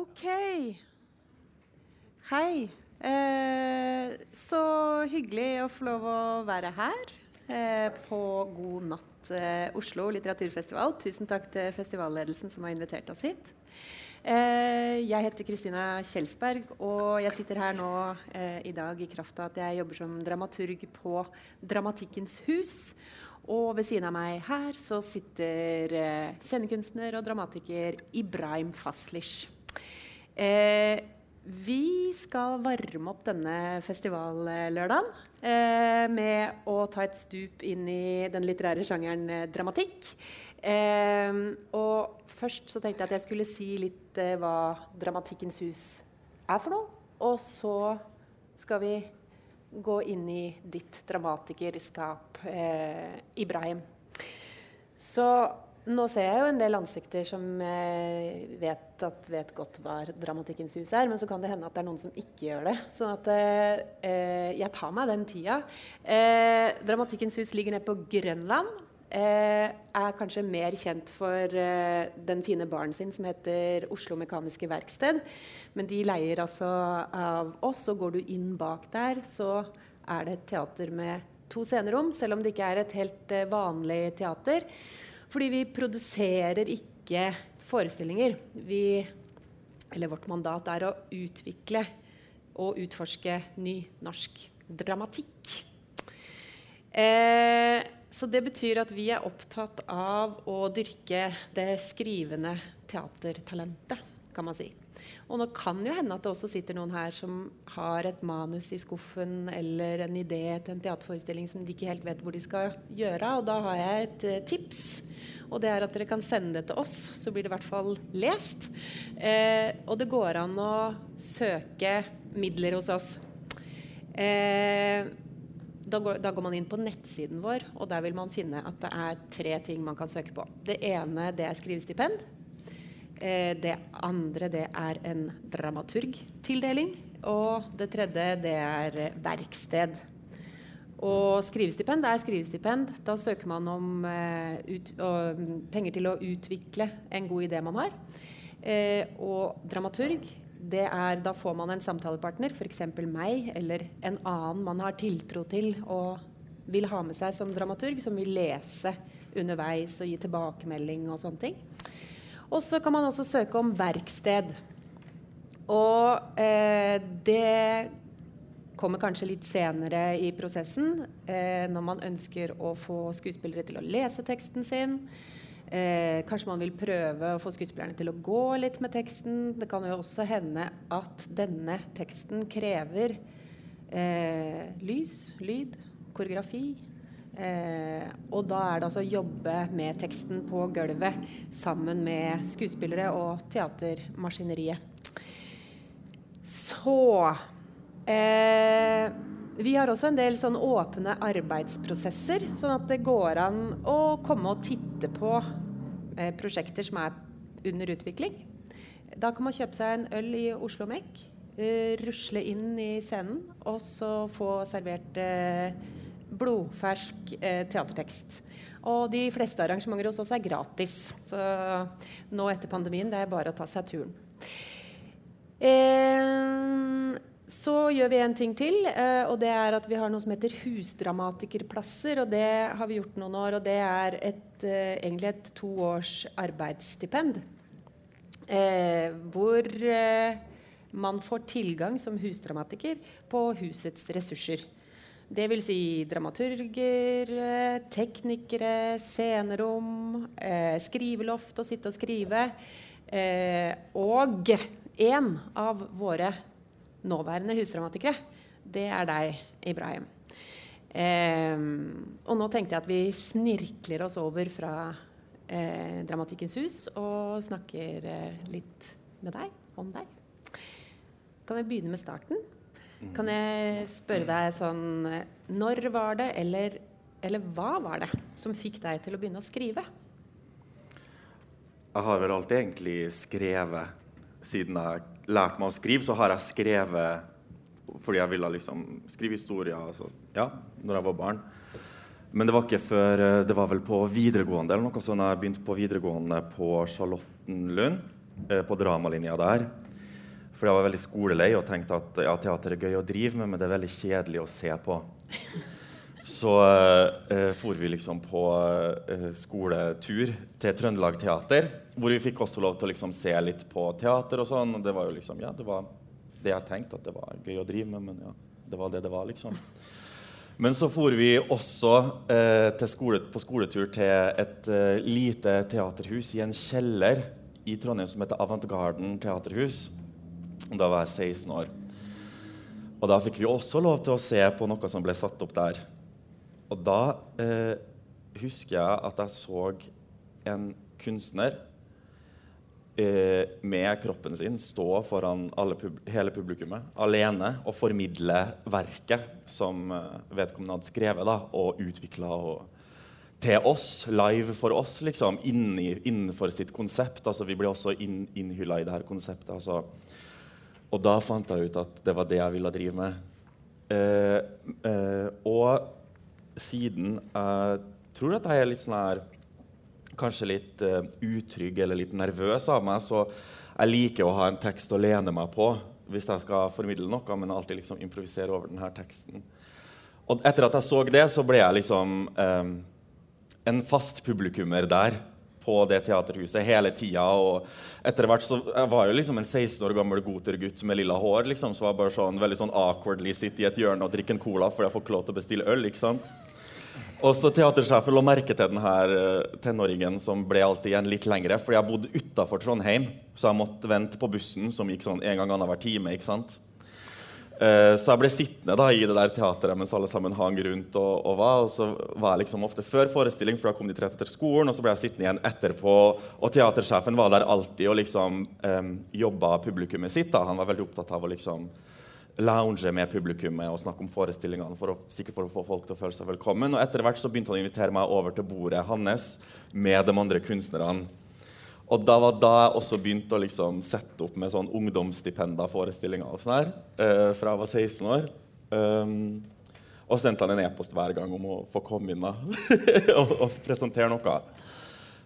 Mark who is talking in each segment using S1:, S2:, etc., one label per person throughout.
S1: OK. Hei. Eh, så hyggelig å få lov å være her eh, på God natt eh, Oslo litteraturfestival. Tusen takk til festivalledelsen som har invitert oss hit. Eh, jeg heter Kristina Kjelsberg, og jeg sitter her nå eh, i dag i kraft av at jeg jobber som dramaturg på Dramatikkens hus. Og ved siden av meg her så sitter eh, scenekunstner og dramatiker Ibrahim Faslish. Eh, vi skal varme opp denne festivallørdagen eh, med å ta et stup inn i den litterære sjangeren eh, dramatikk. Eh, og først så tenkte jeg at jeg skulle si litt eh, hva Dramatikkens hus er for noe. Og så skal vi gå inn i ditt dramatikerskap, eh, Ibrahim. Så nå ser jeg jo en del ansikter som vet, vet godt hva Dramatikkens hus er, men så kan det hende at det er noen som ikke gjør det. Så at, eh, jeg tar meg den tida. Eh, Dramatikkens hus ligger nede på Grønland. Eh, er kanskje mer kjent for eh, den fine baren sin som heter Oslo Mekaniske Verksted. Men de leier altså av oss, og går du inn bak der, så er det et teater med to scenerom, selv om det ikke er et helt eh, vanlig teater. Fordi vi produserer ikke forestillinger. Vi, eller vårt mandat er å utvikle og utforske ny norsk dramatikk. Eh, så det betyr at vi er opptatt av å dyrke det skrivende teatertalentet, kan man si. Og nå kan jo hende at det også sitter noen her som har et manus i skuffen eller en idé til en teaterforestilling som de ikke helt vet hvor de skal gjøre. Og da har jeg et uh, tips. Og det er at dere kan sende det til oss, så blir det i hvert fall lest. Eh, og det går an å søke midler hos oss. Eh, da går, da går, man inn på nettsiden vår, og der vil man finne at det er tre ting man kan søke på. Det ene det er skrivestipend. Eh, det andre det er en dramaturgtildeling. Og det tredje det er verksted. Og skrivestipend er skrivestipend. Da søker man om uh, ut, uh, penger til å utvikle en god idé man har. Uh, og dramaturg, det er da får man en samtalepartner, f.eks. meg, eller en annen man har tiltro til og vil ha med seg som dramaturg, som vil lese underveis og gi tilbakemelding og sånne ting. Og så kan man også søke om verksted. Og det kommer kanskje litt senere i prosessen, eh, når man ønsker å få skuespillere til å lese teksten sin. Eh, kanskje man vil prøve å få skuespillerne til å gå litt med teksten. Det kan jo også hende at denne teksten krever eh, lys, lyd, koreografi. Eh, og da er det altså å jobbe med teksten på gulvet sammen med skuespillere og teatermaskineriet. Så Eh, vi har også en del sånn åpne arbeidsprosesser, sånn at det går an å komme og titte på eh, prosjekter som er under utvikling. Da kan man kjøpe seg en øl i Oslo Mek, eh, rusle inn i scenen og så få servert eh, blodfersk eh, teatertekst. Og de fleste arrangementer hos oss er gratis. Så nå etter pandemien det er bare å ta seg turen. Eh, så gjør vi en ting til, eh, og det er at vi har noe som heter husdramatikerplasser. og Det har vi gjort noen år, og det er et, eh, egentlig et to års arbeidsstipend. Eh, hvor eh, man får tilgang som husdramatiker på husets ressurser. Det vil si dramaturger, eh, teknikere, scenerom, eh, skriveloft å sitte og skrive. og en av våre nåværende husdramatikere, det er deg, Ibrahim. Eh, og nå tenkte jeg at vi snirkler oss over fra eh, Dramatikkens hus og snakker eh, litt med deg, om deg. Kan vi begynne med starten? Kan jeg spørre deg sånn Når var det, eller, eller hva var det, som fikk deg til å begynne å skrive?
S2: Jeg har vel alltid egentlig skrevet siden jeg lærte meg å skrive, så har jeg skrevet fordi jeg ville liksom skrive historier altså, ja, når jeg var barn. Men det var ikke før eh, det var vel på videregående eller noe sånt, jeg begynte på videregående på Charlottenlund, eh, på dramalinja der. For jeg var veldig skolelei og tenkte at ja, teater er gøy å drive med, men det er veldig kjedelig å se på. Så eh, for vi liksom på eh, skoletur til Trøndelag Teater, hvor vi fikk også lov til å liksom se litt på teater og sånn. Og det var jo liksom, ja, det var det jeg tenkte at det var gøy å drive med, men ja, det var det det var, liksom. Men så for vi også eh, skole, på skoletur til et eh, lite teaterhus i en kjeller i Trondheim som heter Avantgarden teaterhus. Da var jeg 16 år. Og da fikk vi også lov til å se på noe som ble satt opp der. Og da eh, husker jeg at jeg så en kunstner eh, med kroppen sin stå foran pub hele publikummet alene og formidle verket som eh, vedkommende hadde skrevet da, og utvikla til oss, live for oss, liksom, inni, innenfor sitt konsept. Altså, vi ble også inn, innhylla i det her konseptet. Altså. Og da fant jeg ut at det var det jeg ville drive med. Eh, eh, og siden jeg tror at jeg er litt sånn her kanskje litt uh, utrygg eller litt nervøs av meg, så jeg liker å ha en tekst å lene meg på hvis jeg skal formidle noe, men alltid liksom improvisere over denne teksten. Og etter at jeg så det, så ble jeg liksom um, en fast publikummer der på det teaterhuset hele tida. Og etter hvert så jeg var jo liksom en 16 år gammel gotergutt med lilla hår. liksom, Så var jeg bare sånn, veldig sånn awkwardly sitte i et hjørne og drikke en cola fordi jeg får ikke lov til å bestille øl. ikke sant? Og så Teatersjefen la merke til denne eh, tenåringen som ble alltid igjen litt lengre. Fordi jeg bodde utafor Trondheim, så jeg måtte vente på bussen som gikk sånn en gang annenhver time. ikke sant? Uh, så jeg ble sittende da i det der teateret mens alle sammen hang rundt. Og, og, var, og så var jeg liksom ofte før forestilling, for da kom de rett etter skolen. Og så ble jeg sittende igjen etterpå. Og teatersjefen var der alltid og liksom um, jobba publikummet sitt. da. Han var veldig opptatt av å liksom lounge med publikummet og snakke om forestillingene for å, sikkert for å få folk til å føle seg velkommen. Og etter hvert så begynte han å invitere meg over til bordet hans med de andre kunstnerne. Og da var da jeg også begynte å liksom sette opp med sånn ungdomsstipenda-forestillinger og sånn her, uh, fra jeg var 16 år. Um, og sendte han en e-post hver gang om å få komme inn da, og, og, presentere noe.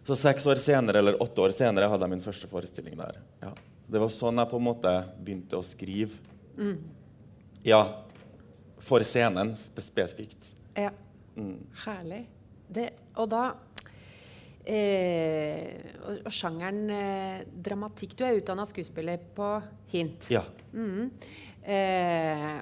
S2: Så seks år senere eller åtte år senere hadde jeg min første forestilling der. Ja. Det var sånn jeg på en måte begynte å skrive. Mm. Ja. For scenen spesifikt.
S1: Ja. Mm. Herlig. Det, og da eh, og, og, sjangeren eh, dramatikk Du er utdanna skuespiller på Hint.
S2: Ja.
S1: Mm. Eh,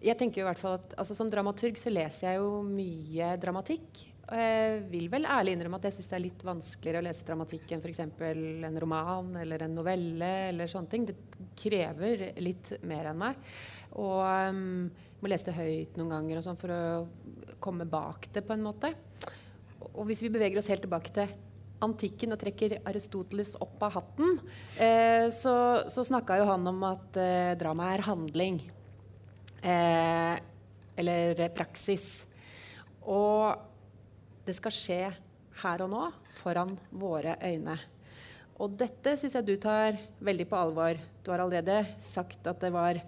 S1: jeg tenker jo i hvert fall at altså, Som dramaturg så leser jeg jo mye dramatikk. Og jeg vil vel ærlig innrømme at jeg syns det er litt vanskeligere å lese dramatikk enn f.eks. en roman eller en novelle. eller sånne ting. Det krever litt mer enn meg. Og um, må lese det høyt noen ganger og sånn for å komme bak det på en måte. Og hvis vi beveger oss helt tilbake til antikken og trekker Aristoteles opp av hatten, eh, så, så snakka jo han om at eh, drama er handling. Eh, eller praksis. Og det skal skje her og nå, foran våre øyne. Og dette syns jeg du tar veldig på alvor. Du har allerede sagt at det var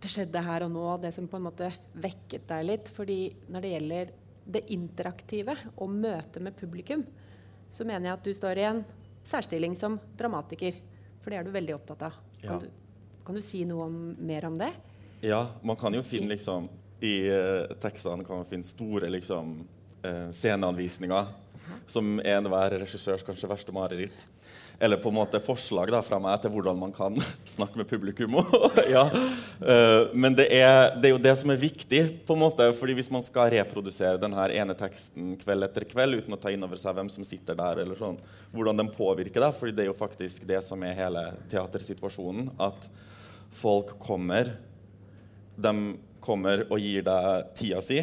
S1: det skjedde her og nå, det som på en måte vekket deg litt. fordi når det gjelder det interaktive og møtet med publikum, så mener jeg at du står i en særstilling som dramatiker. For det er du veldig opptatt av. Kan, ja. du, kan du, si noe om, mer om det?
S2: Ja, man kan jo finne liksom I uh, tekstene kan man finne store liksom, uh, sceneanvisninger, som er enhver regissørs kanskje verste mareritt eller på en måte forslag da, fra meg til hvordan man kan snakke med publikum. ja. uh, men det er, det er, jo det som er viktig. på en måte, fordi Hvis man skal reprodusere denne ene teksten kveld etter kveld uten å ta inn over seg hvem som sitter der, eller sånn, hvordan den påvirker deg, fordi det er jo faktisk det som er hele teatersituasjonen. At folk kommer de kommer og gir deg tida si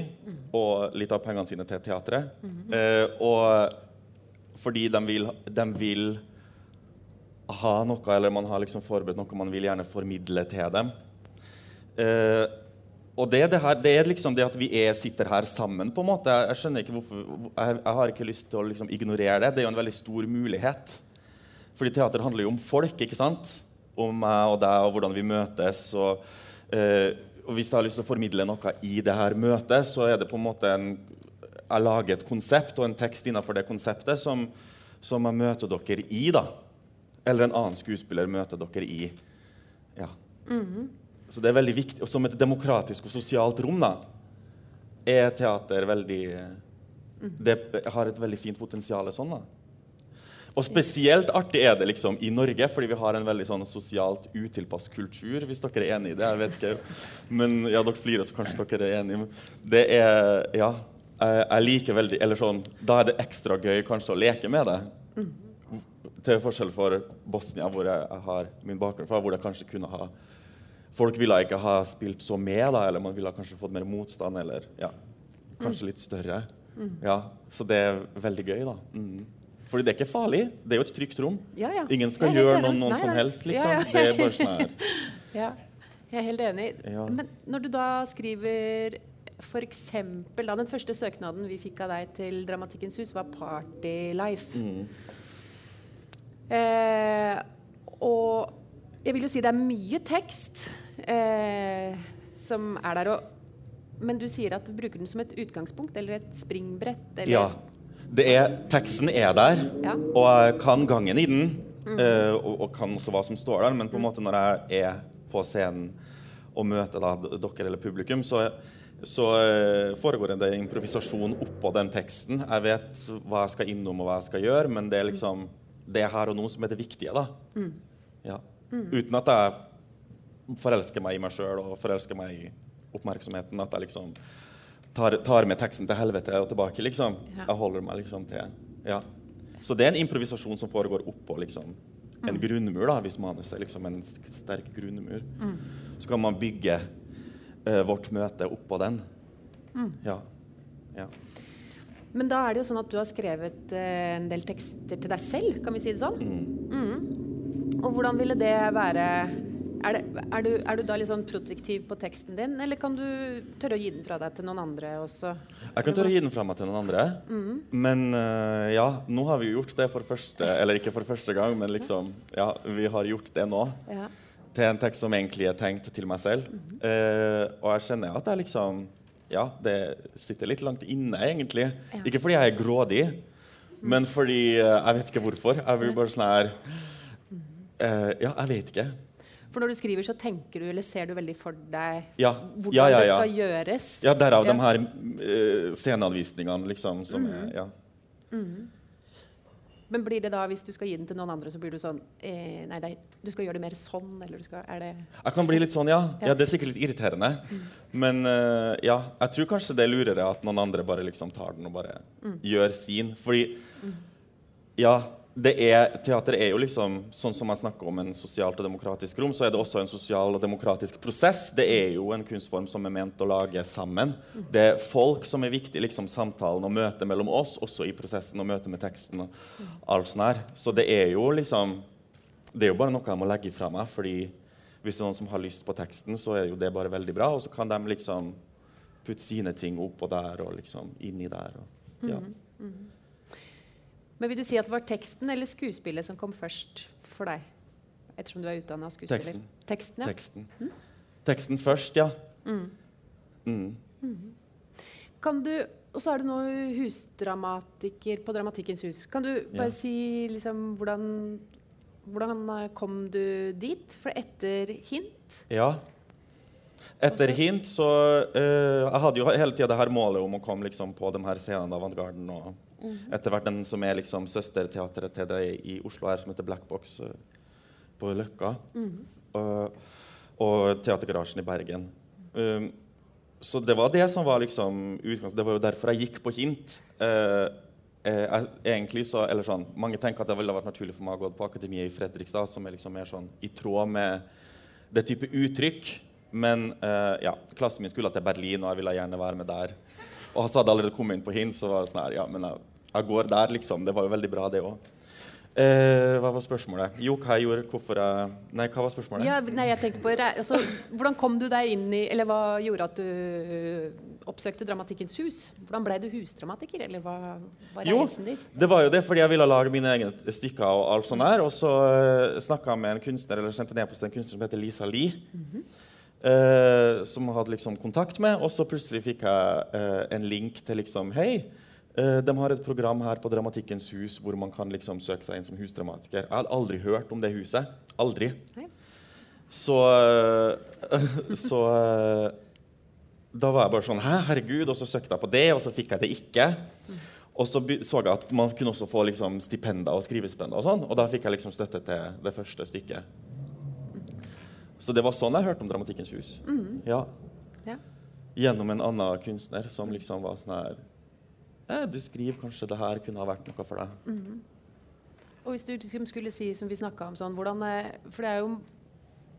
S2: og litt av pengene sine til teatret. Mm uh, og fordi de vil, de vil ha noe, eller man har liksom forberedt noe man vil gjerne formidle til dem. Eh, og det, det, her, det, er liksom det at vi er, sitter her sammen. på en måte. Jeg, jeg skjønner ikke hvorfor, jeg, jeg, har ikke lyst til å liksom ignorere det. Det er jo en veldig stor mulighet. Fordi teater handler jo om folk. ikke sant? Om meg og deg og hvordan vi møtes. Og, eh, og hvis jeg har lyst til å formidle noe i det her møtet, så er det på en måte en, Jeg lager et konsept og en tekst innenfor det konseptet som, som jeg møter dere i. da eller en annen skuespiller møter dere i. Ja. Så det er veldig viktig. Og som et demokratisk og sosialt rom da, er teater veldig Det har et veldig fint potensial sånn. da. Og spesielt artig er det liksom i Norge, fordi vi har en veldig sånn sosialt utilpass kultur. Hvis dere er enig i det. jeg vet ikke. Men ja, dere flirer, så kanskje dere er enige. Det er Ja. Jeg, liker veldig Eller sånn Da er det ekstra gøy kanskje å leke med det. Til forskjell for Bosnia, hvor jeg har min bakgrunn fra, hvor det kanskje kunne ha Folk ville ikke ha spilt så med, da, eller man ville kanskje fått mer motstand, eller ja, kanskje litt større. Ja, Så det er veldig gøy, da. Mm. Fordi det er ikke farlig. Det er jo et trygt rom.
S1: Ja, ja.
S2: Ingen skal gjøre
S1: enig.
S2: noen,
S1: Nei,
S2: som
S1: nei.
S2: helst, liksom. Det er bare sånn her
S1: Ja, jeg er helt enig. Men når du da skriver f.eks. da den første søknaden vi fikk av deg til Dramatikkens hus, var 'Party Life'.
S2: mm.
S1: Eh, og jeg vil jo si det er mye tekst eh, som er der. Og, men du sier at du bruker den som et utgangspunkt eller et springbrett? Eller,
S2: Ja. Det er, teksten er der,
S1: Ja.
S2: og jeg kan gangen i den. eh, og, og kan også hva som står der, men på en måte når jeg er på scenen og møter da, dere eller publikum, så, så eh, foregår det en improvisasjon oppå den teksten. Jeg vet hva jeg skal innom og hva jeg skal gjøre, men det er liksom det er her og nå som er det viktige. da. Ja. Uten at jeg forelsker meg i meg sjøl og forelsker meg i oppmerksomheten. At jeg liksom tar, tar med teksten til helvete og tilbake. liksom.
S1: Ja.
S2: Jeg holder meg liksom til ja. Så det er en improvisasjon som foregår oppå liksom, en grunnmur, da, hvis manuset er liksom en sterk grunnmur. Så kan man bygge uh, vårt møte oppå den. Ja. ja.
S1: Men da er det jo sånn at du har skrevet eh, en del tekster til deg selv, kan vi si det sånn? Mm. Og hvordan ville det være er, det, er, du, er du da litt sånn protektiv på teksten din, eller kan du tørre å gi den fra deg til noen andre også?
S2: Jeg kan tørre å gi den fra meg til noen andre. Men uh, ja, nå har vi jo gjort det for første Eller ikke for første gang, men liksom Ja, vi har gjort det nå.
S1: Ja.
S2: Til en tekst som egentlig er tenkt til meg selv. Eh, og jeg kjenner at jeg liksom Ja, det sitter litt langt inne, egentlig.
S1: Ja.
S2: Ikke fordi jeg er grådig, men fordi uh, Jeg vet ikke hvorfor. Jeg blir bare sånn her Ja, jeg vet ikke.
S1: For når du skriver, så tenker du eller ser du veldig for deg
S2: Ja,
S1: hvordan
S2: ja, ja,
S1: det skal gjøres.
S2: Ja, derav
S1: Ja.
S2: de her uh, sceneanvisningene, liksom. Som er, ja.
S1: Men blir det da, hvis du skal gi den til noen andre, så blir du sånn eh, Nei, nei, du skal gjøre det mer sånn, eller du skal Er det
S2: Jeg kan bli litt sånn, ja.
S1: Ja.
S2: ja det er sikkert litt irriterende. Men uh, ja, jeg tror kanskje det er lurere at noen andre bare liksom tar den og bare gjør sin. Fordi ja, det er, teater er jo liksom Sånn som man snakker om en sosialt og demokratisk rom, så er det også en sosial og demokratisk prosess. Det er jo en kunstform som er ment å lage sammen. Det er folk som er viktig, liksom samtalen og møtet mellom oss, også i prosessen og møtet med teksten. og alt sånt her. Så det er jo liksom det er jo bare noe jeg må legge fra meg. fordi hvis det er noen som har lyst på teksten, så er jo det bare veldig bra. Og så kan de liksom putte sine ting oppå der og liksom inni der. Og, ja.
S1: Men vil du si at det var teksten eller skuespillet som kom først for deg? Ettersom du er utdanna skuespiller.
S2: Teksten.
S1: Teksten, ja.
S2: Teksten. Teksten først, ja. Mm.
S1: Kan du, og så er du nå husdramatiker på Dramatikkens hus. Kan du bare
S2: Ja.
S1: si liksom, hvordan, hvordan eh, kom du dit? For etter hint
S2: Ja. Etter
S1: Også-
S2: hint så uh, Jeg hadde jo hele tida det her målet om å komme liksom på de her scenene av Avantgarden. Og etter hvert den som er liksom søsterteatret til deg i Oslo her, som heter Black Box eh, på Løkka. og, og Teatergarasjen i Bergen. Um, så det var det som var liksom utgangspunktet. Det var jo derfor jeg gikk på hint. Eh, eh, egentlig så, eller sånn, Mange tenker at det ville vært naturlig for meg å gå på Akademiet i Fredrikstad, som er liksom mer sånn i tråd med det type uttrykk. Men eh, ja, klassen min skulle til Berlin, og jeg ville gjerne være med der. Og så hadde allerede kommet inn på hint, så var det sånn her, ja, men jeg, jeg går der, liksom. Det var jo veldig bra, det òg. Eh, hva var spørsmålet? Jo, hva jeg gjorde, hvorfor jeg Nei, hva var spørsmålet?
S1: ja, nei, jeg tenkte på, altså, Hvordan kom du deg inn i Eller hva gjorde at du oppsøkte Dramatikkens hus? Hvordan ble du husdramatiker? Eller hva var reisen din?
S2: Jo, Det var jo det fordi jeg ville lage mine egne stykker. Og alt sånt der, og så uh, snakka jeg med en kunstner eller sendte ned på en kunstner som heter Lisa Lie. Eh, som jeg hadde liksom kontakt med. Og så plutselig fikk jeg eh, en link til liksom Hei, eh, de har et program her på Dramatikkens hus hvor man kan liksom søke seg inn som husdramatiker. Jeg hadde aldri hørt om det huset. Aldri.
S1: Hei.
S2: Så, eh, så eh, Da var jeg bare sånn Hæ, herregud? Og så søkte jeg på det, og så fikk jeg det ikke. Og så så jeg at man kunne også få liksom, stipender og skrivestipender, og sånn, og da fikk jeg liksom støtte til det første stykket. Så det var sånn jeg hørte om Dramatikkens hus. Ja.
S1: Ja.
S2: Gjennom en annen kunstner som liksom var sånn her eh, Du skriver kanskje det her kunne ha vært noe for deg.
S1: Og hvis du liksom skulle si, som vi snakka om sånn, hvordan eh, For det er jo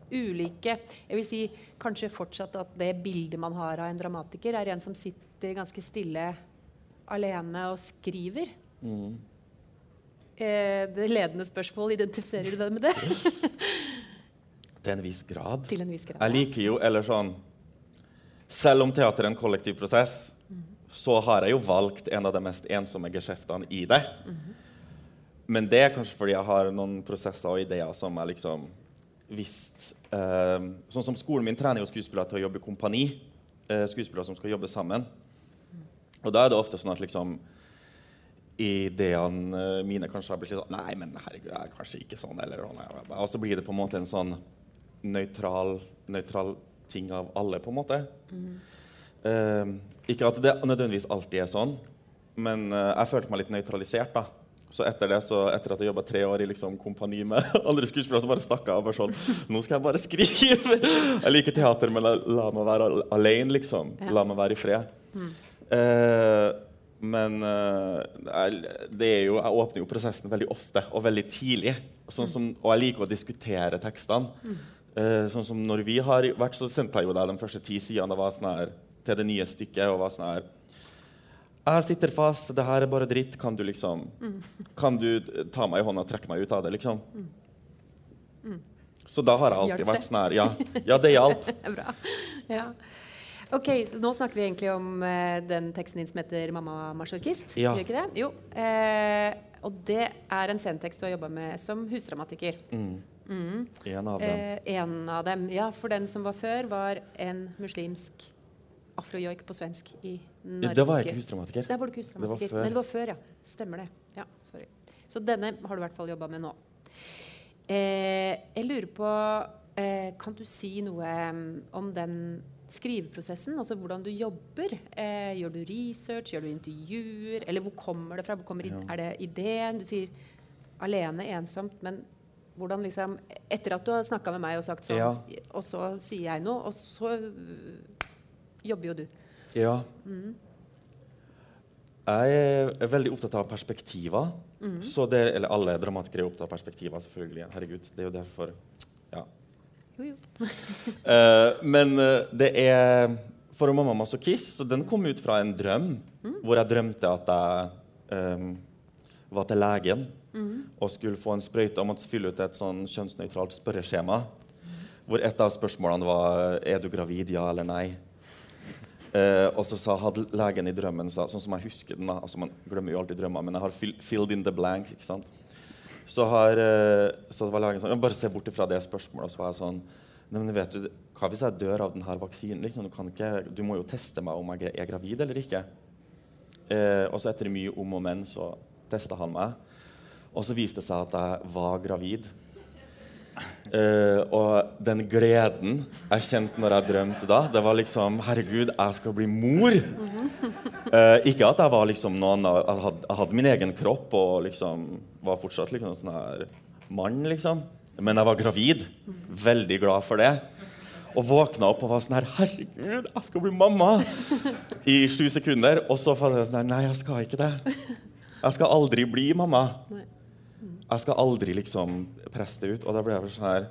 S1: ulike Jeg vil si kanskje fortsatt at det bildet man har av en dramatiker, er en som sitter ganske stille alene og skriver.
S2: Mm.
S1: Eh, det ledende spørsmål, identifiserer du deg med det?
S2: Til en viss grad.
S1: Til en viss grad.
S2: Jeg liker jo, eller sånn Selv om teater er en kollektiv prosess, så har jeg jo valgt en av de mest ensomme geskjeftene i det. Men det er kanskje fordi jeg har noen prosesser og ideer som jeg liksom visste eh, Sånn som skolen min trener jo skuespillere til å jobbe i kompani. Eh, skuespillere som skal jobbe sammen. Og da er det ofte sånn at liksom ideene eh, mine kanskje har blitt litt sånn Nei, men herregud, jeg er kanskje ikke sånn. Eller, og så blir det på en måte en sånn nøytral, nøytral ting av alle, på en måte. Eh, ikke at det nødvendigvis alltid er sånn, men uh, jeg følte meg litt nøytralisert. da. Så etter det, så etter at jeg jobba tre år i liksom, kompani med andre skuespillere, så bare stakk jeg av. bare sånn, Nå skal jeg bare skrive! Jeg liker teater, men la meg være al- alene, liksom.
S1: Ja.
S2: La meg være i fred. Eh, men uh, det er jo, jeg åpner jo prosessen veldig ofte og veldig tidlig. Sånn som, og jeg liker å diskutere tekstene. Eh, sånn som når vi har vært, så sendte jeg jo deg de første ti sidene var sånn her, til det nye stykket. og var sånn her, jeg sitter fast, det her er bare dritt. Kan du liksom Kan du ta meg i hånda og trekke meg ut av det, liksom? Så da har jeg alltid vært sånn her Ja, ja det hjalp.
S1: Bra. Ja. Ok, Nå snakker vi egentlig om eh, den teksten din som heter 'Mamma masochist'.
S2: Ja.
S1: Gjør ikke det? Jo. Eh, og det er en scenetekst du har jobba med som husdramatiker.
S2: Mm.
S1: Mm.
S2: En av dem.
S1: Eh, en av dem. Ja, for den som var før, var en muslimsk afrojoik på svensk i Norge.
S2: Det var ikke husdramatiker.
S1: Der var.
S2: Det var før.
S1: Nei, det var før, ja. Stemmer det. Ja, sorry. Så denne har du i hvert fall jobba med nå. Eh, jeg lurer på eh, Kan du si noe mm, om den skriveprosessen? Altså hvordan du jobber? Eh, gjør du research? Gjør du intervjuer? Eller hvor kommer det fra? Kommer,
S2: Ja.
S1: Er det ideen? Du sier alene, ensomt, men hvordan liksom Etter at du har snakka med meg og sagt sånn,
S2: Ja.
S1: og så sier jeg noe, og så øh, jobber jo du.
S2: Ja.
S1: Mm.
S2: Jeg er veldig opptatt av perspektiver.
S1: Mm.
S2: Så det, eller alle dramatikere er opptatt av perspektiver, selvfølgelig. Herregud, det er jo derfor Ja.
S1: Jo, jo.
S2: uh, men eh, det er For mamma masochist, så den kom ut fra en drøm. Hvor jeg drømte at jeg um, var til legen og skulle få en sprøyte og måtte fylle ut et sånn kjønnsnøytralt spørreskjema. Hvor et av spørsmålene var er du gravid, ja eller nei. Eh, og så sa, hadde legen i drømmen sa, sånn som jeg husker den da, altså Man glemmer jo alltid drømmer, men jeg har fill, filled in the blanks. ikke sant? Så, har, eh, så var legen sånn Bare se bort fra det spørsmålet. Og så var jeg sånn Nei, men vet du, Hva hvis jeg dør av denne vaksinen? Liksom, du, ikke, du må jo teste meg om jeg er gravid eller ikke. Eh, og så etter mye om og men så testa han meg. Og så viste det seg at jeg var gravid. Uh, og den gleden jeg kjente når jeg drømte da, det var liksom Herregud, jeg skal bli mor! Uh, ikke at jeg var liksom noen Jeg hadde, jeg hadde min egen kropp og liksom var fortsatt liksom sånn her mann, liksom. Men jeg var gravid. Veldig glad for det. Og våkna opp og var sånn her Herregud, jeg skal bli mamma! I sju sekunder. Og så fant jeg sånn her Nei, jeg skal ikke det. Jeg skal aldri bli mamma.
S1: Nei.
S2: Jeg skal aldri liksom presse det ut. Og da ble jeg vel sånn her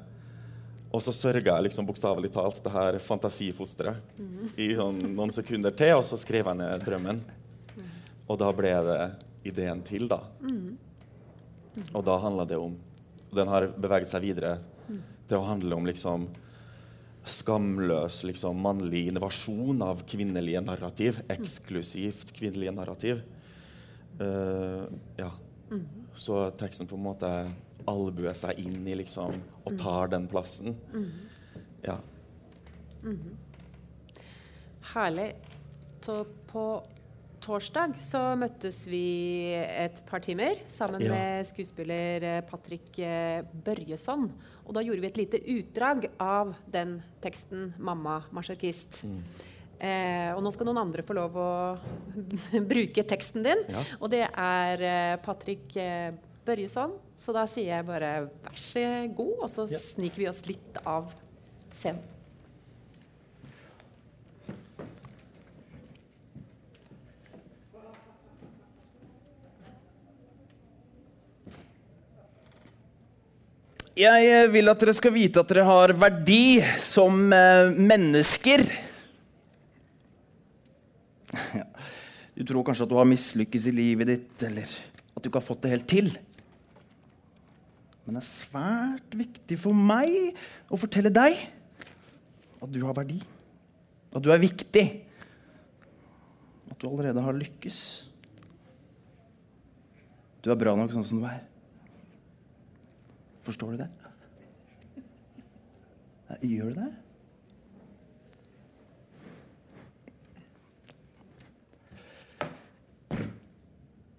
S2: Og så sørga jeg liksom bokstavelig talt det her fantasifosteret i sånn noen sekunder til, og så skrev jeg ned drømmen. Og da ble det ideen til, da. Og da handla det om Den har beveget seg videre til å handle om liksom skamløs liksom, mannlig innovasjon av kvinnelige narrativ. Eksklusivt kvinnelige narrativ. Uh, ja. Så teksten på en måte albuer seg inn i liksom, og tar den plassen. Ja.
S1: Herlig. Så på torsdag så møttes vi et par timer sammen
S3: Ja.
S1: med skuespiller eh, Patrick eh, Børjesson. Og da gjorde vi et lite utdrag av den teksten 'Mamma masjorkist'. Eh, og nå skal noen andre få lov å bruke teksten din.
S3: Ja.
S1: Og det er eh, Patrick eh, Børjesson. Så da sier jeg bare vær så god, og så
S3: Ja.
S1: sniker vi oss litt av scenen.
S3: Jeg eh, vil at dere skal vite at dere har verdi som eh, mennesker. Ja. Du tror kanskje at du har mislykkes i livet ditt, eller at du ikke har fått det helt til. Men det er svært viktig for meg å fortelle deg at du har verdi. At du er viktig. At du allerede har lykkes. Du er bra nok sånn som du er. Forstår du det? Gjør du det?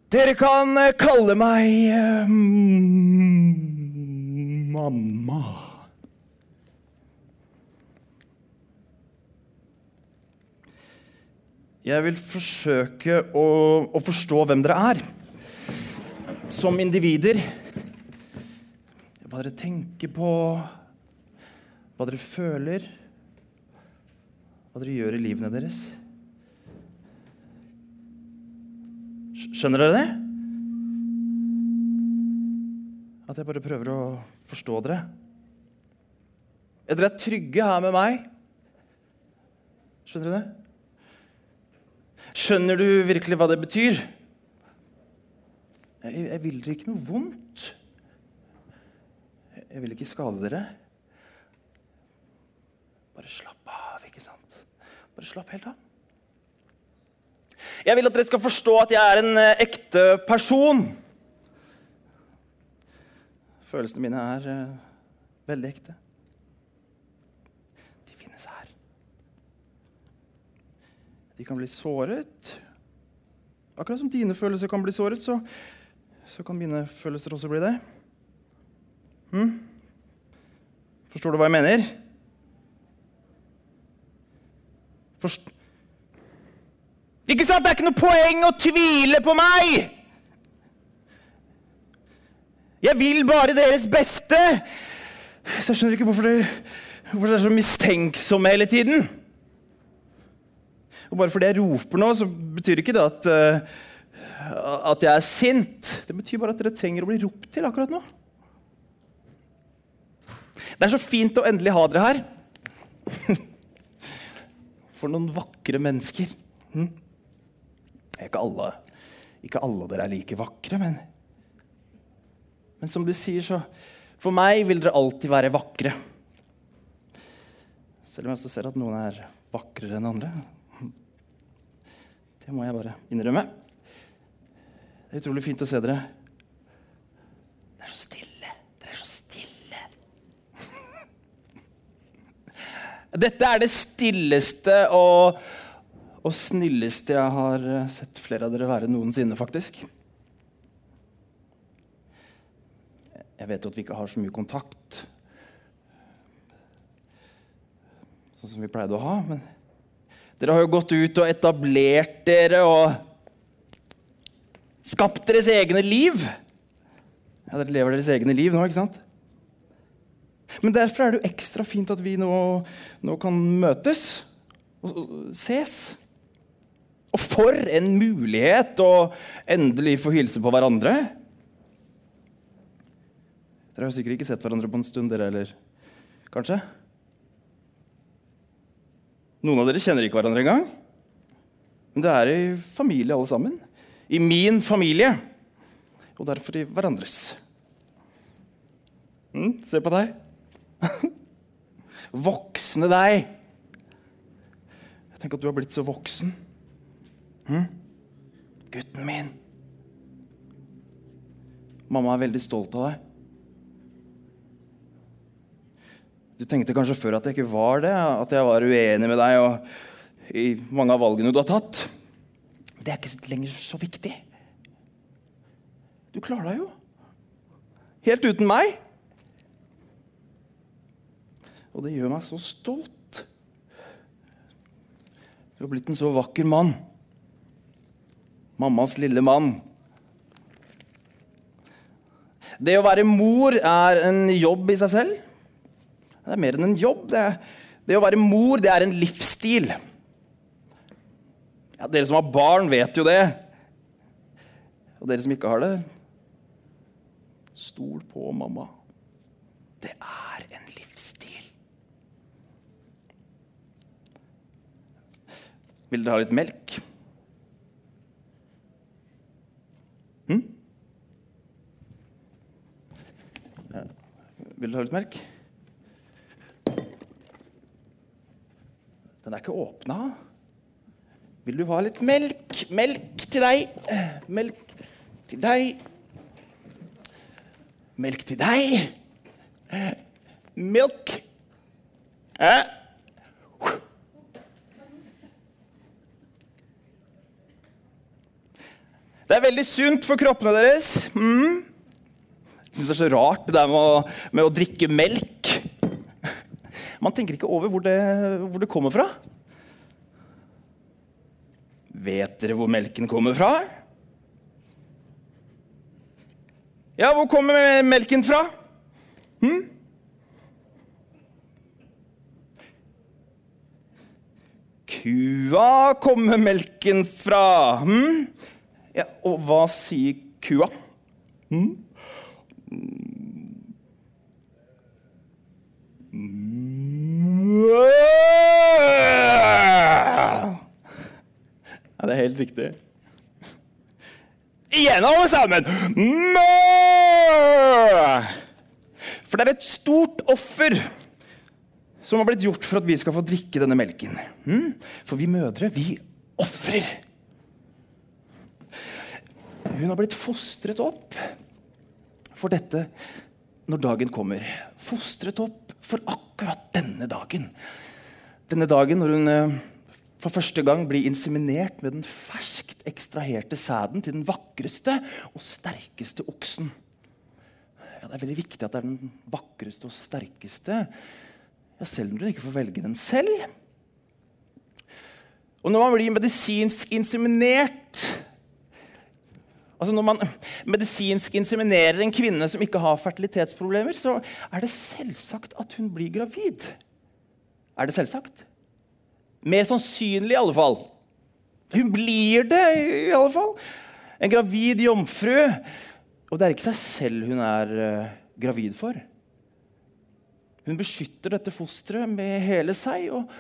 S3: Dere kan eh, kalle meg mm, mamma. Jeg vil forsøke å, å forstå hvem dere er. Som individer hva dere tenker på, hva dere føler, hva dere gjør i livene deres. Skjønner dere det? At jeg bare prøver å forstå dere. Er dere trygge her med meg? Skjønner dere det? Skjønner du virkelig hva det betyr? Jeg, jeg vil dere ikke noe vondt. Jeg vil ikke skade dere. Bare slapp av, ikke sant? Bare slapp helt av. Jeg vil at dere skal forstå at jeg er en eh, ekte person. Følelsene mine er uh, veldig ekte. De finnes her. De kan bli såret. Akkurat som dine følelser kan bli såret, så, så kan mine følelser også bli det. Hm? Forstår du hva jeg mener? Forst ikke sant? Det er ikke noe poeng å tvile på meg! Jeg vil bare deres beste! Så jeg skjønner ikke hvorfor dere, er så mistenksomme hele tiden. Og bare fordi jeg roper nå, så betyr ikke det at, eh, at jeg er sint. Det betyr bare at dere trenger å bli ropt til akkurat nå. Det er så fint å endelig ha dere her. For noen vakre mennesker. Hm? Ikke alle, ikke alle dere er like vakre, men Men som du sier, så For meg vil dere alltid være vakre. Selv om jeg også ser at noen er vakrere enn andre. Det må jeg bare innrømme. Det er utrolig fint å se dere. Det er så stille. Dere er så stille. Dette er det stilleste og, og snilleste jeg har eh, sett flere av dere være noensinne, faktisk. Jeg vet jo at vi ikke har så mye kontakt, sånn som vi pleide å ha, men dere har jo gått ut og etablert dere og skapt deres egne liv. Ja, dere lever deres egne liv nå, ikke sant? Men derfor er det jo ekstra fint at vi nå, nå kan møtes og, og ses. Og for en mulighet å endelig få hilse på hverandre. Dere har sikkert ikke sett hverandre på en stund, dere heller? Kanskje? Noen av dere kjenner ikke hverandre engang. Men det er i familie, alle sammen. I min familie. Og derfor i hverandres. Mm, se på deg. Voksne deg. Tenk at du har blitt så voksen. Hm? Gutten min. Mamma er veldig stolt av deg. Du tenkte kanskje før at jeg ikke var det, at jeg var uenig med deg og i mange av valgene du har tatt. Det er ikke lenger så viktig. Du klarer deg jo. Helt uten meg. Og det gjør meg så stolt. Du har blitt en så vakker mann. Mammas lille mann. Det å være mor er en jobb i seg selv. Det er mer enn en jobb. Det, det å være mor det er en livsstil. Ja, dere som har barn, vet jo det. Og dere som ikke har det Stol på mamma. Det er en livsstil. Vil dere ha litt melk? Hm? Vil du ha litt melk? Den er ikke åpna. Vil du ha litt melk? Melk til deg. Melk til deg. Melk til deg. Milk. Eh? Det er veldig sunt for kroppene deres. Mm. Jeg syns det er så rart det der med å, med å, drikke melk. Man tenker ikke over hvor det, hvor det kommer fra. Vet dere hvor melken kommer fra? Ja, hvor kommer melken fra? Hm? Kua kommer melken fra. Hm? Ja, og hva sier kua? Hm? Ja, det er helt riktig. Igjen, alle sammen! For det er et stort offer som har blitt gjort for at vi skal få drikke denne melken. Hm? For vi mødre, vi ofrer. Hun har blitt fostret opp for dette når dagen kommer. Fostret opp for akkurat denne dagen. Denne dagen når hun eh, for første gang blir inseminert med den ferskt ekstraherte sæden til den vakreste og sterkeste oksen. Ja, det er veldig viktig at det er den vakreste og sterkeste, ja, selv om du ikke får velge den selv. Og når man blir medisinsk inseminert Altså Når man medisinsk inseminerer en kvinne som ikke har fertilitetsproblemer, så er det selvsagt at hun blir gravid. Er det selvsagt? Mer sannsynlig, i alle fall. Hun blir det, i alle fall. En gravid jomfru. Og det er ikke seg selv hun er uh, gravid for. Hun beskytter dette fosteret med hele seg og,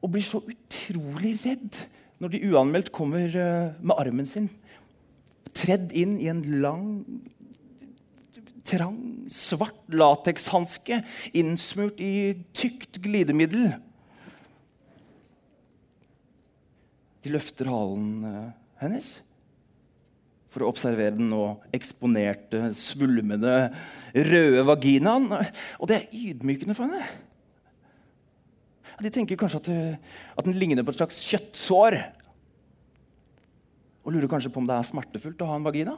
S3: og, blir så utrolig redd når de uanmeldt kommer uh, med armen sin tredd inn i en lang, trang, svart latekshanske innsmurt i tykt glidemiddel. De løfter halen eh, hennes for å observere den nå eksponerte, svulmende, røde vaginaen. Og det er ydmykende for henne. De tenker kanskje at, eh, at den ligner på et slags kjøttsår. Og lurer kanskje på om det er smertefullt å ha en vagina.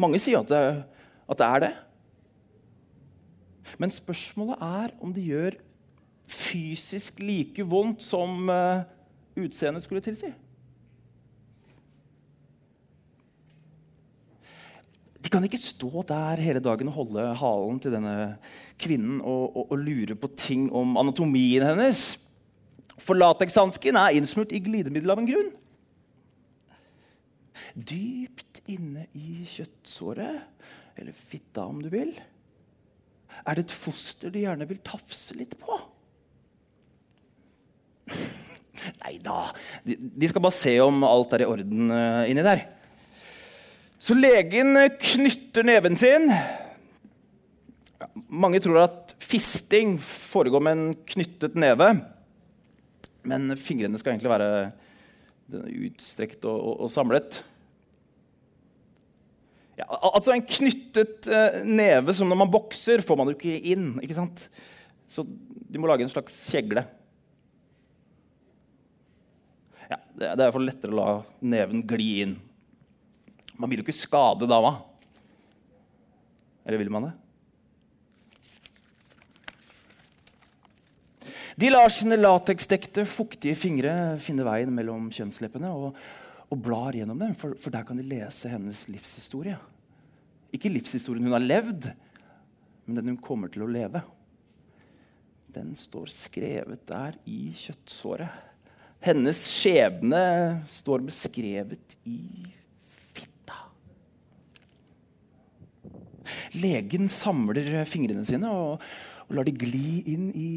S3: Mange sier at det, at det er det. Men spørsmålet er om det gjør fysisk like vondt som uh, utseendet skulle tilsi. De kan ikke stå der hele dagen og holde halen til denne kvinnen og, og, og lure på ting om anatomien hennes. For latekshansken er innsmurt i glidemiddel av en grunn. Dypt inne i kjøttsåret, eller fitta om du vil, er det et foster de gjerne vil tafse litt på. Nei da. De, skal bare se om alt er i orden uh, inni der. Så legen eh, knytter neven sin. Mange tror at fisting foregår med en knyttet neve. Men fingrene skal egentlig være utstrekt og, og, og samlet. Ja, altså En knyttet uh, neve som når man bokser, får man jo ikke inn. ikke sant? Så de må lage en slags kjegle. Ja, det er iallfall lettere å la neven gli inn. Man vil jo ikke skade dama. Eller vil man det? De lar sine lateksdekte, fuktige fingre finne veien mellom kjønnsleppene og, og blar gjennom dem, for, for, der kan de lese hennes livshistorie. Ikke livshistorien hun har levd, men den hun kommer til å leve. Den står skrevet der i kjøttsåret. Hennes skjebne står beskrevet i fitta. Legen samler fingrene sine og, og lar de gli inn i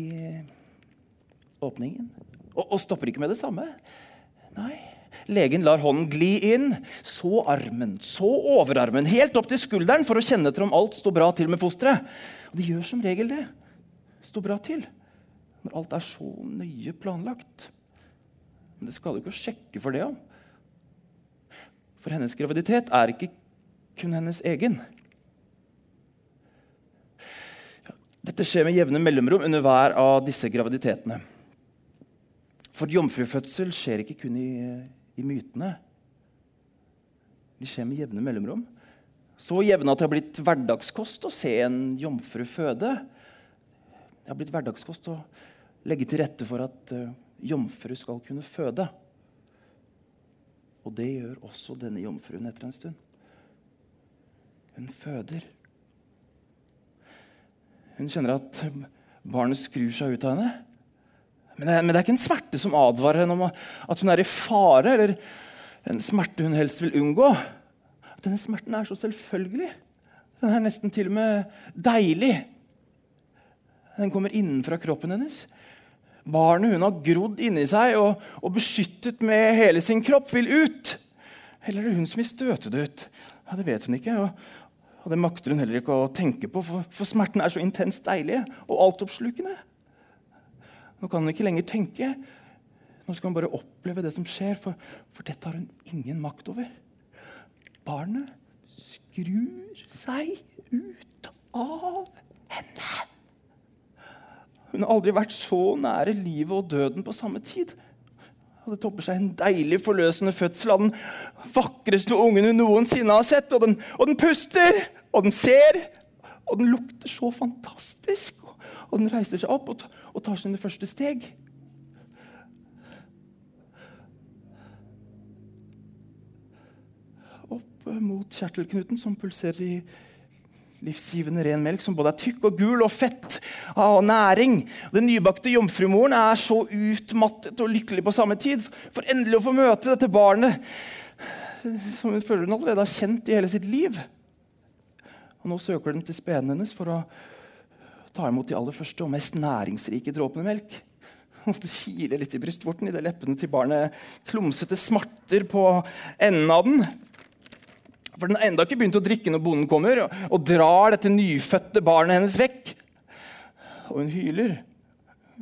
S3: åpningen. Og, og stopper ikke med det samme. Nei. Legen lar hånden gli inn, så armen, så overarmen, helt opp til skulderen for å kjenne etter om alt står bra til med fosteret. Og de gjør som regel det. Står bra til. Når alt er så nøye planlagt. Men det skal du ikke sjekke for det om. For hennes graviditet er ikke kun hennes egen. Dette skjer med jevne mellomrom under hver av disse graviditetene. For jomfrufødsel skjer ikke kun i, i mytene. De skjer med jevne mellomrom. Så jevne at det har blitt hverdagskost å se en jomfru føde. Det har blitt hverdagskost å legge til rette for at uh, jomfru skal kunne føde. Og det gjør også denne jomfruen etter en stund. Hun føder. Hun kjenner at barnet skrur seg ut av henne. Men det, men det, er ikke en smerte som advarer henne om at hun er i fare, eller en smerte hun helst vil unngå. Denne smerten er så selvfølgelig. Den er nesten til og med deilig. Den kommer innenfra kroppen hennes. Barnet hun har grodd inni seg og, og, beskyttet med hele sin kropp, vil ut. Eller er det hun som vil støte det ut? Ja, Det vet hun ikke. Og, og det makter hun heller ikke å tenke på, for, for smerten er så intenst deilig og altoppslukende. Nå kan hun ikke lenger tenke. Nå skal hun bare oppleve det som skjer, for, for dette har hun ingen makt over. Barnet skrur seg ut av henne. Hun har aldri vært så nære livet og døden på samme tid. Og det topper seg en deilig, forløsende fødsel av den vakreste ungen hun noensinne har sett. Og den, og den puster, og den ser, og den lukter så fantastisk. Og den reiser seg opp og, tar sine første steg. Opp mot kjertelknuten som pulserer i livsgivende ren melk, som både er tykk og gul og fett av næring. Den nybakte jomfrumoren er så utmattet og lykkelig på samme tid for endelig å få møte dette barnet som hun føler hun allerede har kjent i hele sitt liv. Og Nå søker den til speden hennes for å ta imot de aller første og mest næringsrike dråpene melk. Og det kiler litt i brystvorten idet leppene til barnet klumsete smarter på enden av den. For den har enda ikke begynt å drikke når bonden kommer og, drar dette nyfødte barnet hennes vekk. Og hun hyler.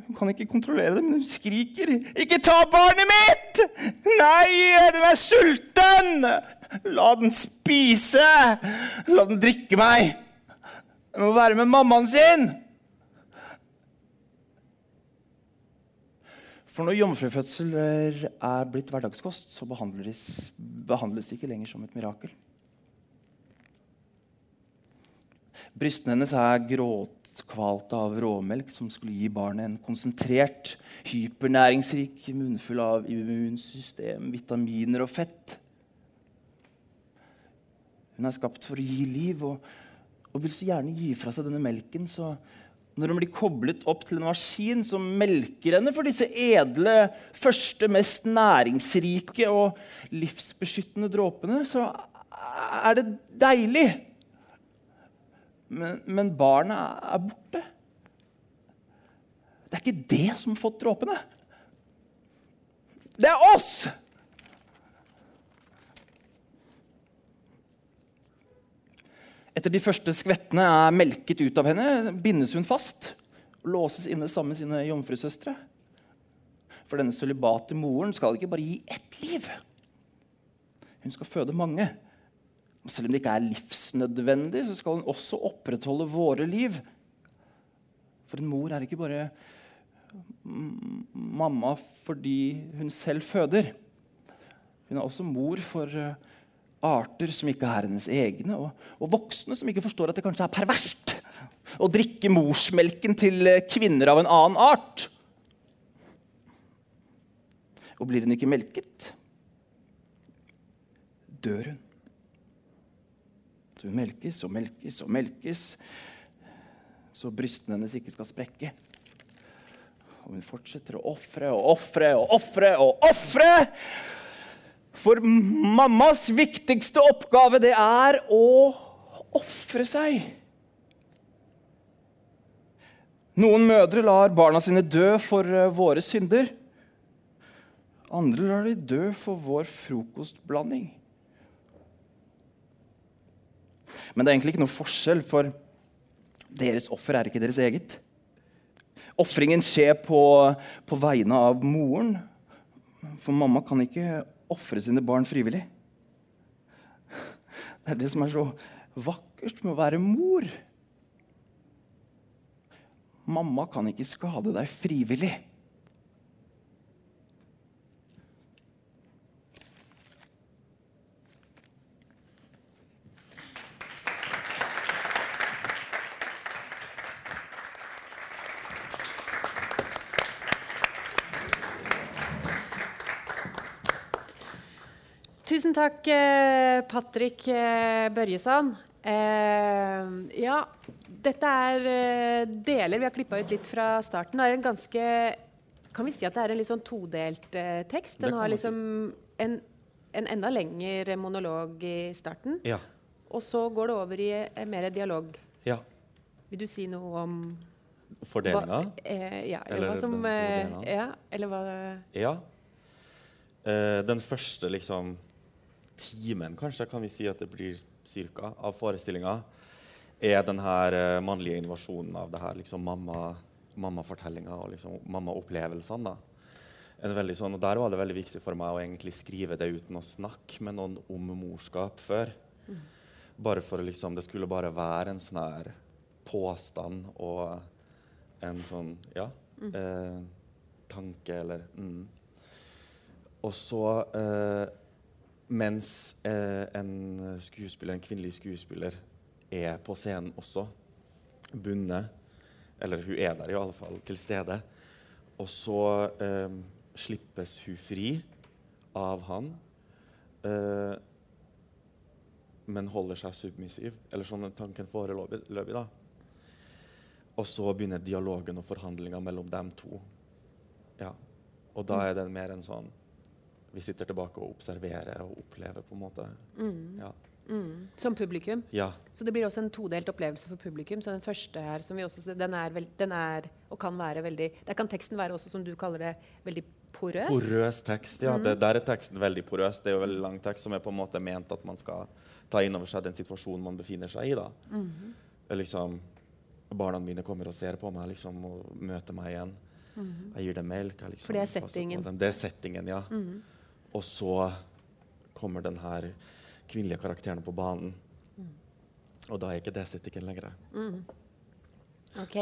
S3: Hun kan ikke kontrollere det, men hun skriker. 'Ikke ta barnet mitt! Nei, den er sulten! La den spise! La den drikke meg! Den må være med mammaen sin!' For når jomfrufødsler er blitt hverdagskost, så behandles, behandles det ikke lenger som et mirakel. Brystene hennes er gråtkvalte av råmelk som skulle gi barnet en konsentrert, hypernæringsrik munnfull av immunsystem, vitaminer og fett. Hun er skapt for å gi liv og, og vil så gjerne gi fra seg denne melken. så når hun blir koblet opp til en maskin som melker henne for disse edle, første, mest næringsrike og livsbeskyttende dråpene, så er det deilig. Men, men barnet er borte. Det er ikke det som har fått dråpene. Det er oss! Etter de første skvettene er melket ut av henne, bindes hun fast og låses inne sammen med sine jomfrusøstre. For denne sølibate moren skal ikke bare gi ett liv. Hun skal føde mange. Og selv om det ikke er livsnødvendig, så skal hun også opprettholde våre liv. For en mor er ikke bare mamma fordi hun selv føder. Hun er også mor for eh, arter som ikke er hennes egne, og, og voksne som ikke forstår at det kanskje er perverst å drikke morsmelken til eh, kvinner av en annen art. Og blir hun ikke melket, dør hun. Så hun melkes og melkes og melkes, så brystene hennes ikke skal sprekke. Og hun fortsetter å ofre og ofre og ofre og ofre. For mammas viktigste oppgave, det er å ofre seg. Noen mødre lar barna sine dø for eh, våre synder. Andre lar de dø for vår frokostblanding. Men det er egentlig ikke noe forskjell, for deres offer er ikke deres eget. Ofringen skjer på, på vegne av moren. For mamma kan ikke ofre sine barn frivillig. Det er det som er så vakkert med å være mor. Mamma kan ikke skade deg frivillig.
S1: Tusen takk, eh, Patrick Børjesand. Børjesson. Eh, ja, dette er eh, deler vi har klippa ut litt fra starten. Det er en ganske Kan vi si at det er en litt sånn todelt eh, tekst? Den har liksom en, en enda lengre monolog i starten.
S2: Ja.
S1: Og så går det over i eh, mer dialog.
S2: ja.
S1: Vil du si noe om
S2: Fordelinga?
S1: Eh, ja, eller,
S2: Eller
S1: hva som eh. Ja, eller hva
S2: Ja. Eh, den første liksom timen, kanskje, kan vi si at det blir cirka, av forestillinga, er den her eh, mannlige invasjonen av det her liksom mamma, mammafortellinga og liksom mammaopplevelsene. sånn, og Der var det veldig viktig for meg å egentlig skrive det uten å snakke med noen om morskap før. Bare for liksom, Det skulle bare være en sånn her påstand og en sånn Ja. Eh, tanke eller mm. Og så eh, mens eh, en skuespiller, en kvinnelig skuespiller er på scenen også, bundet Eller hun er der i alle fall, til stede. Og så eh, slippes hun fri av han, eh, men holder seg submissiv. Eller sånn tanken foreløpig. da. Og så begynner dialogen og forhandlinga mellom dem to. Ja. Og da er det mer en sånn Vi sitter tilbake og observerer og opplever, på en måte. Ja.
S1: mm, Som publikum.
S2: ja.
S1: Så det blir også en todelt opplevelse for publikum. Så den første her, som vi også den er, vel, den er og kan være veldig Der kan teksten være også, som du kaller det, veldig porøs.
S2: Porøs tekst, ja. Det, der er teksten veldig porøs. Det er jo veldig lang tekst som er på en måte ment at man skal ta inn over seg den situasjonen man befinner seg i. da. Mm. Liksom, Barna mine kommer og ser på meg liksom, og møter meg igjen. Jeg gir dem melk. Liksom.
S1: For det er settingen.
S2: Det er settingen, ja. Og så kommer denne kvinnelige karakteren på banen.
S1: Mm.
S2: Og da er ikke det settingen lenger.
S1: Ok.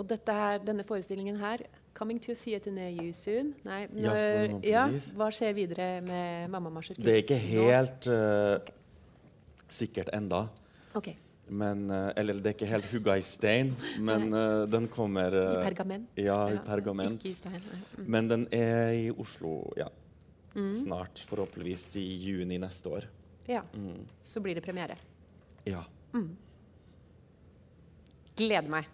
S1: Og her, denne forestillingen her Coming to theater near you soon. Nei, når, ja, hva skjer videre med Mamma Masjorkist?
S2: Det er ikke helt eh, sikkert enda.
S1: Ok.
S2: Men, eh, eller det er ikke helt hugga i stein, men uh, den kommer
S1: I pergament?
S2: Ja, i pergament.
S1: Ikke i stein. Mm.
S2: Men den er i Oslo ja, snart. Forhåpentligvis i juni neste år.
S1: Ja,
S2: Mm.
S1: så blir det premiere.
S2: Ja.
S1: Gleder meg.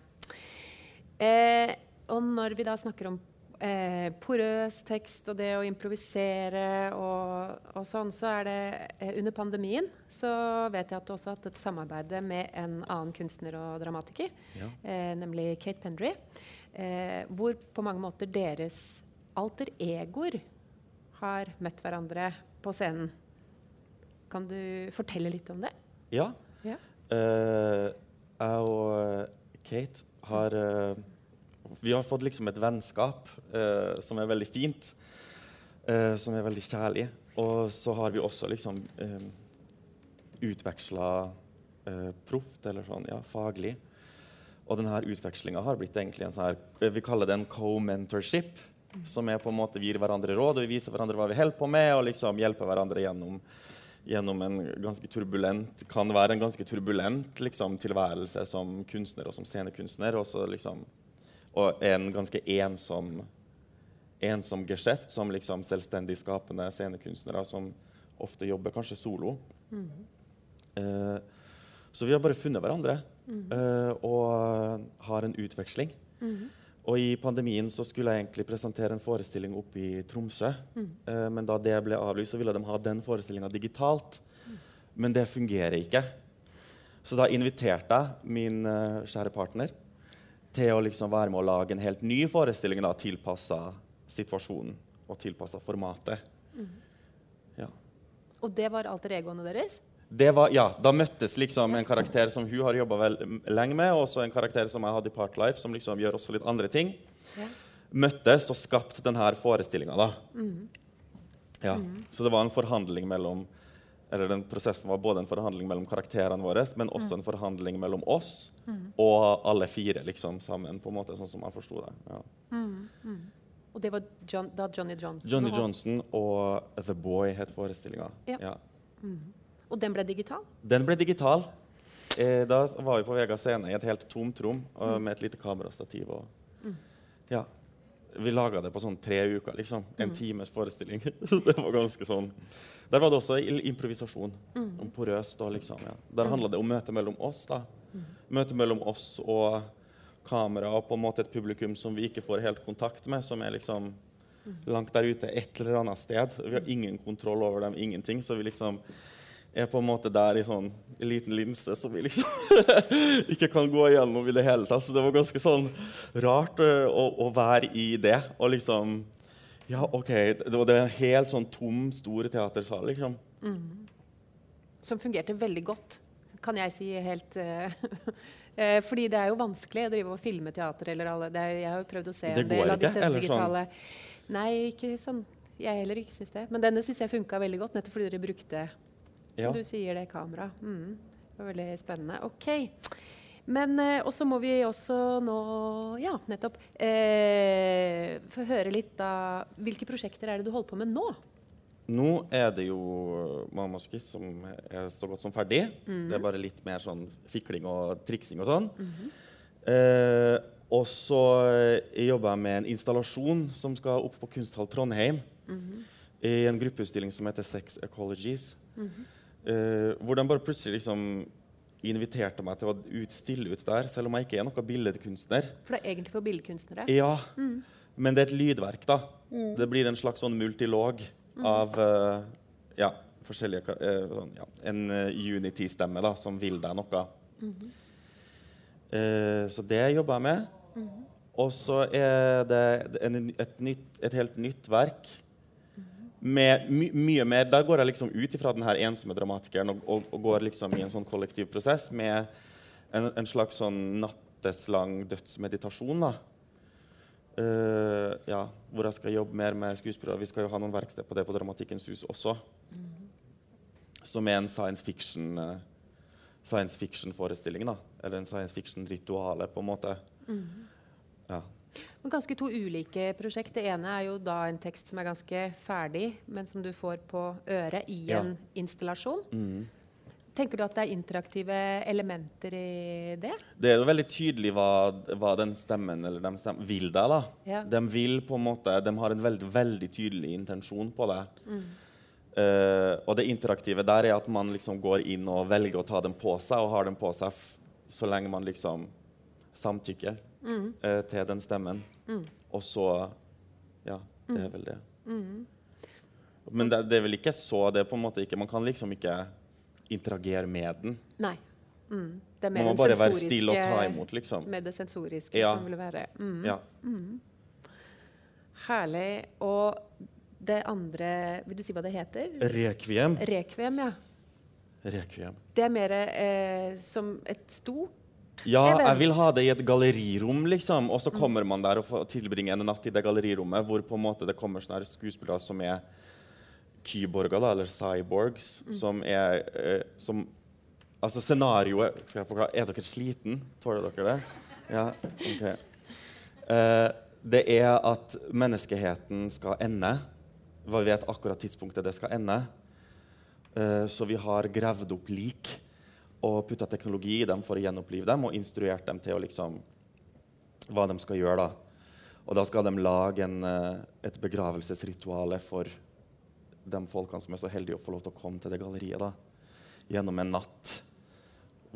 S1: Eh, og når vi da snakker om eh, porøs tekst og det å improvisere og, og sånn, så er det eh, under pandemien så vet jeg at du også har hatt et samarbeid med en annen kunstner og dramatiker,
S2: Ja.
S1: eh, nemlig Kate Pendry, eh, hvor på mange måter deres alter egoer har møtt hverandre på scenen. Kan du fortelle litt om det?
S2: ja.
S1: Ja.
S2: Uh, jeg og eh, Kate har uh, Vi har fått liksom et vennskap uh, som er veldig fint. som er veldig kjærlig. Og så har vi også liksom uh, utveksla proft, eller sånn, ja, faglig. Og denne utvekslinga har blitt egentlig en sånn her, vi kaller det en co-mentorship. Som er på en måte vi gir hverandre råd og vi viser hverandre hva vi holder på med, og liksom hjelper hverandre gjennom, gjennom en ganske turbulent kan være en ganske turbulent liksom, tilværelse som kunstner og som scenekunstner. Og, så, liksom, og en ganske ensom, ensom geskjeft som liksom, selvstendig skapende scenekunstnere som ofte jobber kanskje solo. Eh, så vi har bare funnet hverandre eh, og har en utveksling. Og i pandemien så skulle jeg egentlig presentere en forestilling oppe i Tromsø. Eh, men da det ble avlyst, så ville de ha den forestillinga digitalt. Men det fungerer ikke. Så da inviterte jeg min eh, kjære partner til å liksom være med å lage en helt ny forestilling tilpassa situasjonen og tilpassa formatet. Ja.
S1: Og det var alter egoene deres?
S2: Det var, ja, da møttes liksom en karakter som hun har jobba lenge med, og også en karakter som jeg hadde i Partlife, som liksom gjør også litt andre ting.
S1: Ja.
S2: Møttes og skapte denne forestillinga. da. Ja. Så det var en forhandling mellom eller den prosessen var både en forhandling mellom karakterene våre, men også en forhandling mellom oss og alle fire liksom sammen, på en måte, sånn som jeg forsto det. Ja.
S1: Og det var John, da Johnny Johnson?
S2: Johnny Johnson og The Boy het forestillinga.
S1: Ja.
S2: Ja.
S1: Og den ble digital?
S2: Den ble digital. Eh, da var vi på Vega scene i et helt tomt rom og med et lite kamerastativ. Og, ja. Vi laga det på sånn tre uker. liksom. En times forestilling. det var ganske sånn. Der var det også improvisasjon. Om porøst og liksom, ja. Der handla det om møtet mellom oss. da. Møtet mellom oss og kamera og på en måte et publikum som vi ikke får helt kontakt med, som er liksom langt der ute et eller annet sted. Vi har ingen kontroll over dem, ingenting. Så vi liksom er på en måte der i sånn en liten linse som vi liksom ikke kan gå igjennom i det hele tatt. Så det var ganske sånn rart å, å være i det. Og liksom Ja, OK. Det var en helt sånn tom, stor teatersal, liksom.
S1: Som fungerte veldig godt, kan jeg si helt eh, eh, Fordi det er jo vanskelig å drive og filme teater. eller alle, er, Jeg har jo prøvd å se
S2: Det
S1: en del av disse
S2: digitale sånn?
S1: digitale Nei, ikke sånn. Jeg heller ikke syns det. Men denne syns jeg funka veldig godt, nettopp fordi dere brukte som
S2: Ja.
S1: du sier, det kamera. Mm. Det var veldig spennende. OK. Men eh, også må vi også nå Ja, nettopp. Eh, få høre litt av Hvilke prosjekter er det du holder på med nå?
S2: Nå er det jo Mammaskiss som er så godt som ferdig. Det er bare litt mer sånn fikling og triksing og sånn. eh, og så eh, jobber jeg med en installasjon som skal opp på Kunsthall Trondheim. I en gruppeutstilling som heter Sex Ecologies. Eh, hvor de bare plutselig liksom inviterte meg til å ut, stille ut der, selv om jeg ikke er noen billedkunstner.
S1: For det er egentlig for billedkunstnere.
S2: Ja, men det er et lydverk, da. Det blir en slags sånn multilog av uh, ja, forskjellige eh, sånn, ja, En Unity-stemme da, som vil deg noe. Eh, så det jobber jeg med. Og så er det en, et, nytt, et helt nytt verk med my mye mer Der går jeg liksom ut ifra den her ensomme dramatikeren og, og, og går liksom i en sånn kollektiv prosess med en, en slags sånn natteslang dødsmeditasjon. da. Uh, ja, hvor jeg skal jobbe mer med skuespillere. Vi skal jo ha noen verksted på det på Dramatikkens hus også. Som er en science fiction uh, science fiction-forestilling. da. Eller en science fiction-rituale, på en måte. Ja.
S1: Men ganske to ulike prosjekt. Det ene er jo da en tekst som er ganske ferdig, men som du får på øret i
S2: Ja.
S1: en installasjon.
S2: Mm.
S1: Tenker du at det er interaktive elementer i det?
S2: Det er jo veldig tydelig hva, hva den stemmen eller de stemmen, vil deg. da.
S1: Ja.
S2: De vil på en måte, de har en veldig, veldig tydelig intensjon på det. Uh, og det interaktive der er at man liksom går inn og velger å ta dem på seg, og har dem på seg så lenge man liksom samtykker eh, til den stemmen. Og så Ja, det er vel det. Men det, det er vel ikke så det er på en måte ikke, Man kan liksom ikke interagere med den.
S1: Nei. Mm. Det er mer
S2: Man må bare være stille og ta imot, liksom.
S1: Med det sensoriske
S2: Ja.
S1: som vil være mm.
S2: Ja.
S1: Herlig. Og det andre Vil du si hva det heter?
S2: Rekviem.
S1: Rekviem, ja.
S2: Rekviem.
S1: Det er mer eh, som et stort
S2: Ja,
S1: jeg,
S2: jeg vil ha det i et gallerirom, liksom. Og så kommer man der og får tilbringe en natt i det gallerirommet hvor på en måte det kommer sånne skuespillere som er kyborger, da, eller cyborgs, som er eh, som, Altså, scenarioet Skal jeg forklare? Er dere sliten? Tåler dere det? Ja, ok. Eh, det er at menneskeheten skal ende. Vi vet akkurat tidspunktet det skal ende. Eh, så vi har gravd opp lik og putta teknologi i dem for å gjenopplive dem og instruert dem til liksom, hva de skal gjøre. da. Og da skal de lage en, eh, et begravelsesritual for de folkene som er så heldige å få lov til å komme til det galleriet. da. Gjennom en natt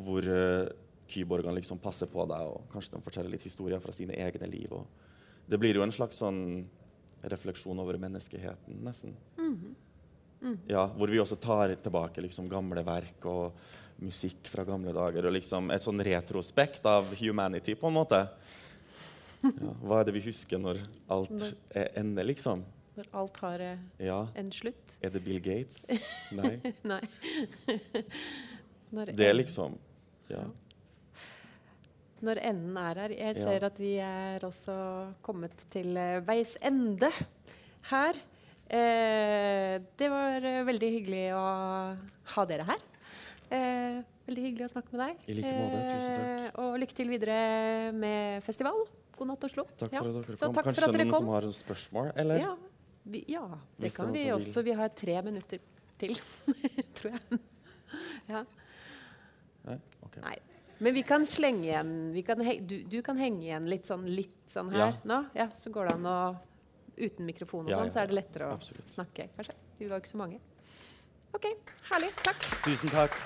S2: hvor uh, kyborgene liksom passer på deg, og kanskje de forteller litt historier fra sine egne liv. Det blir jo en slags sånn refleksjon over menneskeheten, nesten. Ja, hvor vi også tar tilbake liksom, gamle verk og musikk fra gamle dager. og liksom Et sånn retrospekt av humanity, på en måte. Ja, hva er det vi husker når alt
S1: Når-
S2: er ende, liksom?
S1: Når alt har eh,
S2: Ja,
S1: en slutt.
S2: er det Bill Gates? Nei.
S1: Nei.
S2: Det er liksom Ja.
S1: Når enden er her. Jeg
S2: Ja.
S1: ser at vi er også kommet til eh, veis ende her. Eh, det var eh, veldig hyggelig å ha dere her. Eh, veldig hyggelig å snakke med deg.
S2: I like måte. Tusen takk.
S1: Eh, og lykke til videre med festival. God natt, Oslo.
S2: Takk
S1: Ja.
S2: for at dere
S1: Så
S2: kom.
S1: takk
S2: Kanskje
S1: for at dere
S2: noen
S1: kom.
S2: som har spørsmål? Eller?
S1: Ja, vi, ja det
S2: Hvis
S1: kan vi
S2: vil.
S1: også. Vi har tre minutter til, tror jeg. Ja.
S2: Nei? Okay.
S1: Nei. Men vi kan slenge igjen vi kan du, du kan henge igjen litt sånn, litt sånn her
S2: Ja.
S1: nå. Ja, så går det an å Uten mikrofon og sånn, så er det lettere å
S2: Absolutt.
S1: snakke, kanskje. Vi var ikke så mange. OK. Herlig. Takk.
S2: Tusen takk.